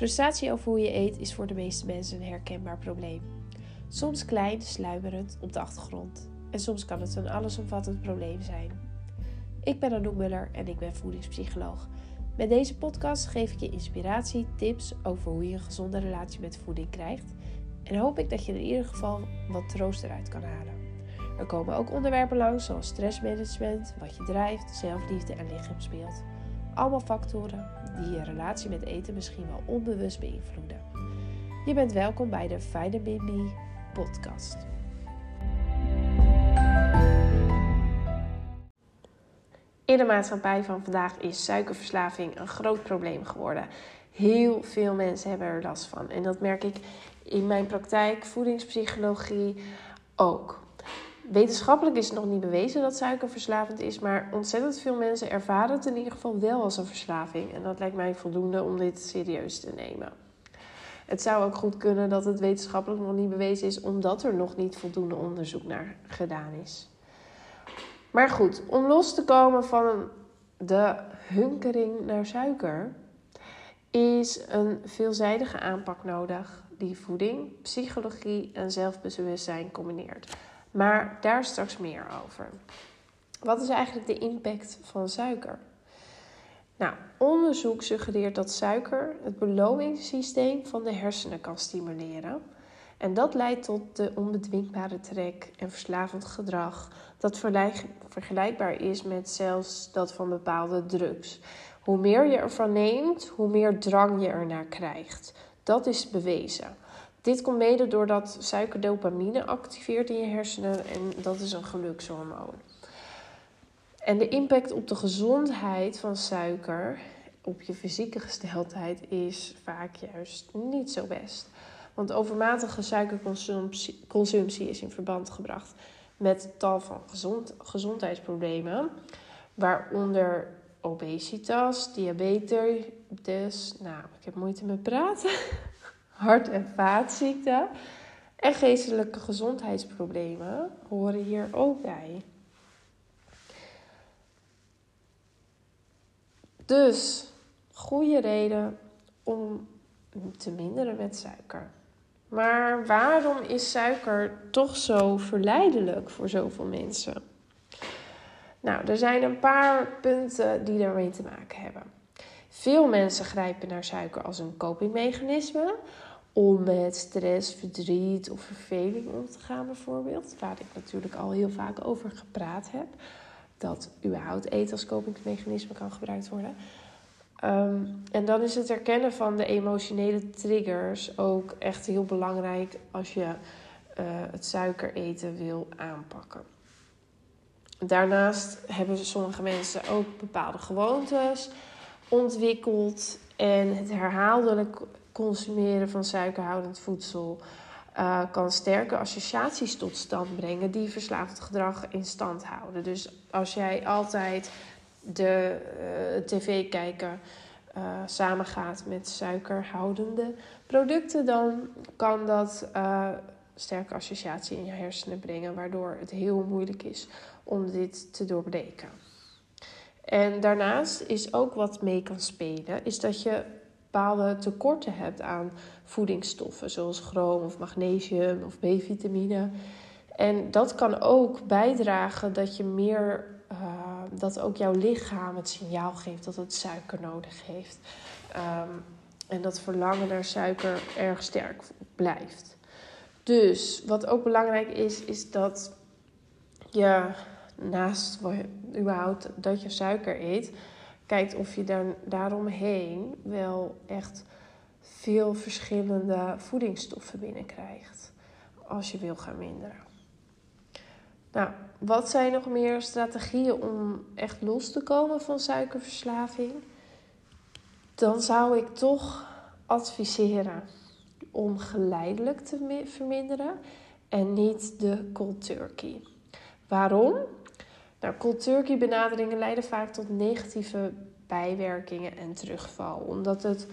Frustratie over hoe je eet is voor de meeste mensen een herkenbaar probleem. Soms klein, sluimerend op de achtergrond. En soms kan het een allesomvattend probleem zijn. Ik ben Anouk Muller en ik ben voedingspsycholoog. Met deze podcast geef ik je inspiratie, tips over hoe je een gezonde relatie met voeding krijgt. En hoop ik dat je in ieder geval wat troost eruit kan halen. Er komen ook onderwerpen langs zoals stressmanagement, wat je drijft, zelfliefde en lichaamsbeeld. Allemaal factoren die je relatie met eten misschien wel onbewust beïnvloeden. Je bent welkom bij de Vitamin B podcast. In de maatschappij van vandaag is suikerverslaving een groot probleem geworden. Heel veel mensen hebben er last van. En dat merk ik in mijn praktijk, voedingspsychologie ook. Wetenschappelijk is het nog niet bewezen dat suiker verslavend is, maar ontzettend veel mensen ervaren het in ieder geval wel als een verslaving. En dat lijkt mij voldoende om dit serieus te nemen. Het zou ook goed kunnen dat het wetenschappelijk nog niet bewezen is, omdat er nog niet voldoende onderzoek naar gedaan is. Maar goed, om los te komen van de hunkering naar suiker, is een veelzijdige aanpak nodig die voeding, psychologie en zelfbewustzijn combineert. Maar daar straks meer over. Wat is eigenlijk de impact van suiker? Nou, onderzoek suggereert dat suiker het beloningssysteem van de hersenen kan stimuleren. En dat leidt tot de onbedwingbare trek en verslavend gedrag dat vergelijkbaar is met zelfs dat van bepaalde drugs. Hoe meer je ervan neemt, hoe meer drang je ernaar krijgt. Dat is bewezen. Dit komt mede doordat suiker dopamine activeert in je hersenen en dat is een gelukshormoon. En de impact op de gezondheid van suiker op je fysieke gesteldheid is vaak juist niet zo best. Want overmatige suikerconsumptie is in verband gebracht met tal van gezond, gezondheidsproblemen, waaronder obesitas, diabetes, nou, ik heb moeite met praten, hart- en vaatziekten en geestelijke gezondheidsproblemen horen hier ook bij. Dus goede reden om te minderen met suiker. Maar waarom is suiker toch zo verleidelijk voor zoveel mensen? Nou, er zijn een paar punten die daarmee te maken hebben. Veel mensen grijpen naar suiker als een copingmechanisme om met stress, verdriet of verveling om te gaan, bijvoorbeeld. Waar ik natuurlijk al heel vaak over gepraat heb. Dat überhaupt eten als kopingsmechanisme kan gebruikt worden. Ehm, en dan is het herkennen van de emotionele triggers ook echt heel belangrijk als je uh, het suikereten wil aanpakken. Daarnaast hebben sommige mensen ook bepaalde gewoontes ontwikkeld en het herhaaldelijk consumeren van suikerhoudend voedsel uh, kan sterke associaties tot stand brengen die verslavend gedrag in stand houden. Dus als jij altijd de uh, tv kijken uh, samengaat met suikerhoudende producten, dan kan dat sterke associatie in je hersenen brengen, waardoor het heel moeilijk is om dit te doorbreken. En daarnaast is ook wat mee kan spelen, is dat je bepaalde tekorten hebt aan voedingsstoffen, zoals chroom of magnesium of B-vitamine. En dat kan ook bijdragen dat je meer, uh, dat ook jouw lichaam het signaal geeft dat het suiker nodig heeft. Um, en dat verlangen naar suiker erg sterk blijft. Dus wat ook belangrijk is, is dat je naast überhaupt dat je suiker eet, kijkt of je daar, daaromheen wel echt veel verschillende voedingsstoffen binnenkrijgt als je wil gaan minderen. Nou, wat zijn nog meer strategieën om echt los te komen van suikerverslaving? Dan zou ik toch adviseren om geleidelijk te verminderen en niet de cold turkey. Waarom? Nou, cold turkey benaderingen leiden vaak tot negatieve bijwerkingen en terugval. Omdat het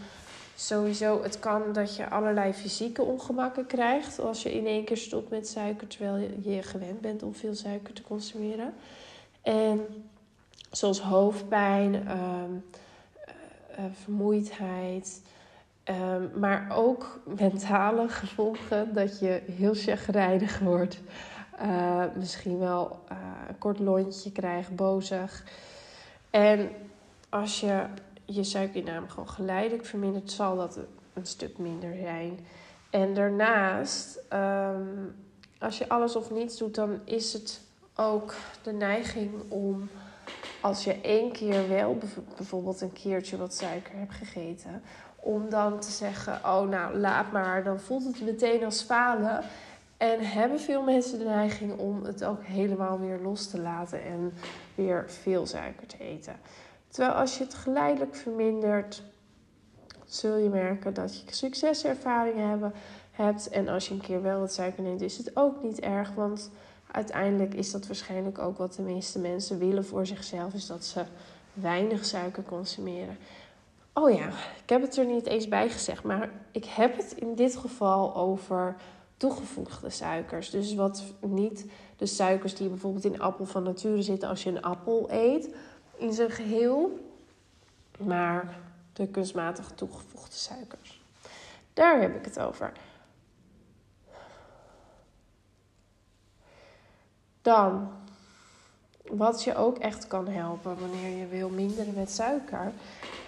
sowieso, het kan dat je allerlei fysieke ongemakken krijgt als je in één keer stopt met suiker terwijl je gewend bent om veel suiker te consumeren. En zoals hoofdpijn, ehm, eh, eh, vermoeidheid, Ehm, maar ook mentale gevolgen, dat je heel chagrijnig wordt. Uh, misschien wel uh, een kort lontje krijgt, bozig. En als je je suikerinname gewoon geleidelijk vermindert, zal dat een stuk minder zijn. En daarnaast, um, als je alles of niets doet, dan is het ook de neiging om als je één keer wel bijvoorbeeld een keertje wat suiker hebt gegeten, om dan te zeggen: Oh, nou laat maar, dan voelt het meteen als falen. En hebben veel mensen de neiging om het ook helemaal weer los te laten en weer veel suiker te eten. Terwijl als je het geleidelijk vermindert, zul je merken dat je succeservaringen hebt. En als je een keer wel wat suiker neemt, is het ook niet erg. Want uiteindelijk is dat waarschijnlijk ook wat de meeste mensen willen voor zichzelf, is dat ze weinig suiker consumeren. Oh ja, ik heb het er niet eens bij gezegd, maar ik heb het in dit geval over toegevoegde suikers. Dus wat niet de suikers die bijvoorbeeld in appel van nature zitten als je een appel eet in zijn geheel, maar de kunstmatig toegevoegde suikers. Daar heb ik het over. Dan, wat je ook echt kan helpen wanneer je wil minderen met suiker,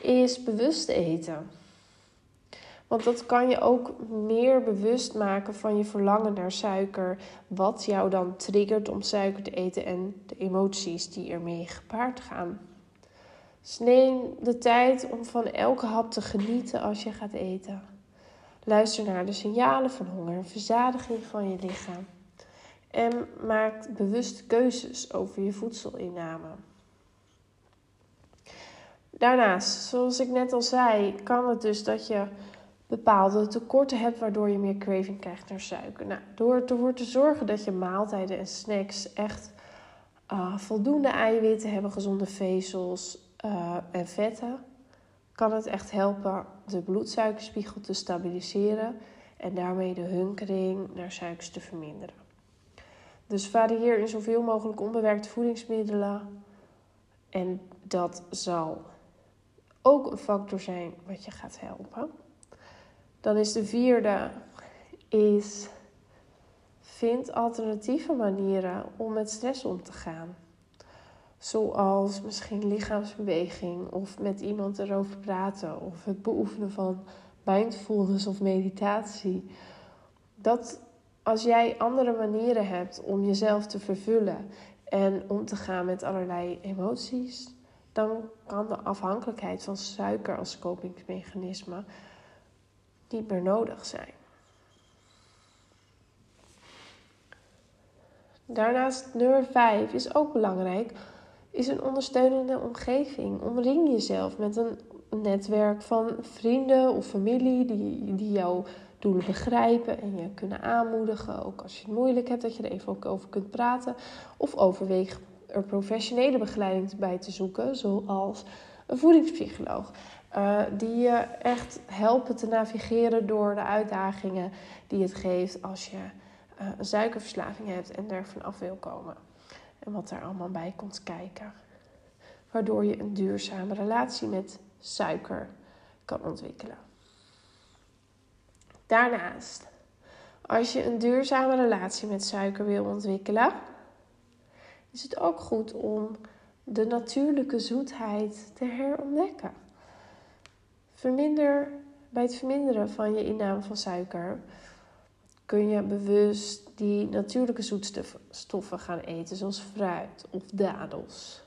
is bewust eten. Want dat kan je ook meer bewust maken van je verlangen naar suiker. Wat jou dan triggert om suiker te eten en de emoties die ermee gepaard gaan. Dus neem de tijd om van elke hap te genieten als je gaat eten. Luister naar de signalen van honger en verzadiging van je lichaam. En maak bewust keuzes over je voedselinname. Daarnaast, zoals ik net al zei, kan het dus dat je bepaalde tekorten hebt waardoor je meer craving krijgt naar suiker. Nou, door ervoor te zorgen dat je maaltijden en snacks echt uh, voldoende eiwitten hebben, gezonde vezels uh, en vetten, kan het echt helpen de bloedsuikerspiegel te stabiliseren en daarmee de hunkering naar suikers te verminderen. Dus varieer in zoveel mogelijk onbewerkte voedingsmiddelen. En dat zal ook een factor zijn wat je gaat helpen. Dan is de vierde is vind alternatieve manieren om met stress om te gaan. Zoals misschien lichaamsbeweging of met iemand erover praten of het beoefenen van mindfulness of meditatie. Dat als jij andere manieren hebt om jezelf te vervullen en om te gaan met allerlei emoties, dan kan de afhankelijkheid van suiker als kopingsmechanisme niet meer nodig zijn. Daarnaast nummer 5 is ook belangrijk, is een ondersteunende omgeving. Omring jezelf met een netwerk van vrienden of familie die, die jou doelen begrijpen en je kunnen aanmoedigen. Ook als je het moeilijk hebt, dat je er even ook over kunt praten. Of overweeg er professionele begeleiding bij te zoeken, zoals een voedingspsycholoog. Uh, die je echt helpen te navigeren door de uitdagingen die het geeft als je uh, een suikerverslaving hebt en er vanaf wil komen. En wat er allemaal bij komt kijken. Waardoor je een duurzame relatie met suiker kan ontwikkelen. Daarnaast, als je een duurzame relatie met suiker wil ontwikkelen, is het ook goed om de natuurlijke zoetheid te herontdekken. Verminder, bij het verminderen van je inname van suiker kun je bewust die natuurlijke zoetstoffen gaan eten, zoals fruit of dadels.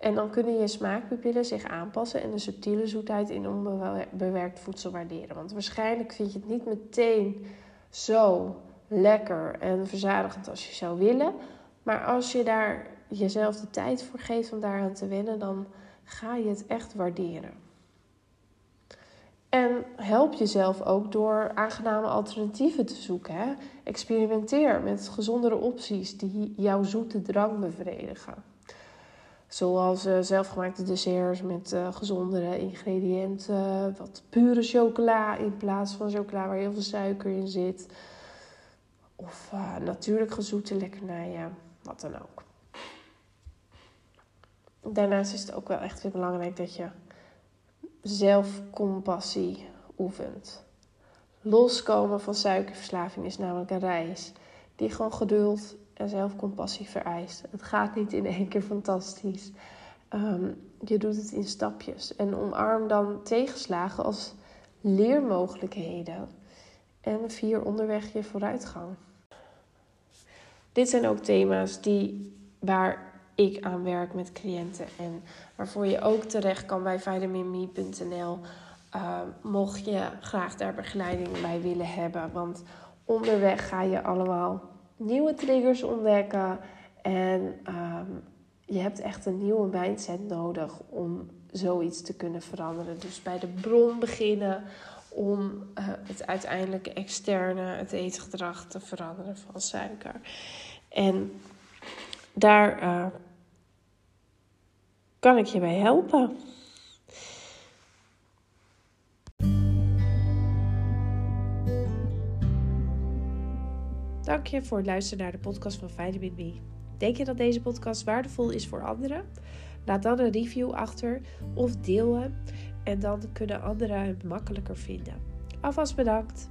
En dan kunnen je smaakpapillen zich aanpassen en de subtiele zoetheid in onbewerkt voedsel waarderen. Want waarschijnlijk vind je het niet meteen zo lekker en verzadigend als je zou willen. Maar als je daar jezelf de tijd voor geeft om daaraan te wennen, dan ga je het echt waarderen. En help jezelf ook door aangename alternatieven te zoeken. Hè? Experimenteer met gezondere opties die jouw zoete drang bevredigen. Zoals uh, zelfgemaakte desserts met uh, gezondere ingrediënten. Wat pure chocola in plaats van chocola waar heel veel suiker in zit. Of uh, natuurlijk gezoete lekkernijen. Wat dan ook. Daarnaast is het ook wel echt weer belangrijk dat je zelfcompassie oefent. Loskomen van suikerverslaving is namelijk een reis die gewoon geduld en zelfcompassie vereist. Het gaat niet in één keer fantastisch. Ehm, je doet het in stapjes. En omarm dan tegenslagen als leermogelijkheden. En vier onderweg je vooruitgang. Dit zijn ook thema's die, waar ik aan werk met cliënten. En waarvoor je ook terecht kan bij vitaminme.nl. Uh, mocht je graag daar begeleiding bij willen hebben. Want onderweg ga je allemaal nieuwe triggers ontdekken. En ehm, je hebt echt een nieuwe mindset nodig om zoiets te kunnen veranderen. Dus bij de bron beginnen om uh, het uiteindelijke externe, het eetgedrag te veranderen van suiker. En daar uh, kan ik je bij helpen. Dank je voor het luisteren naar de podcast van Vitamin B. Denk je dat deze podcast waardevol is voor anderen? Laat dan een review achter of deel hem en dan kunnen anderen hem makkelijker vinden. Alvast bedankt.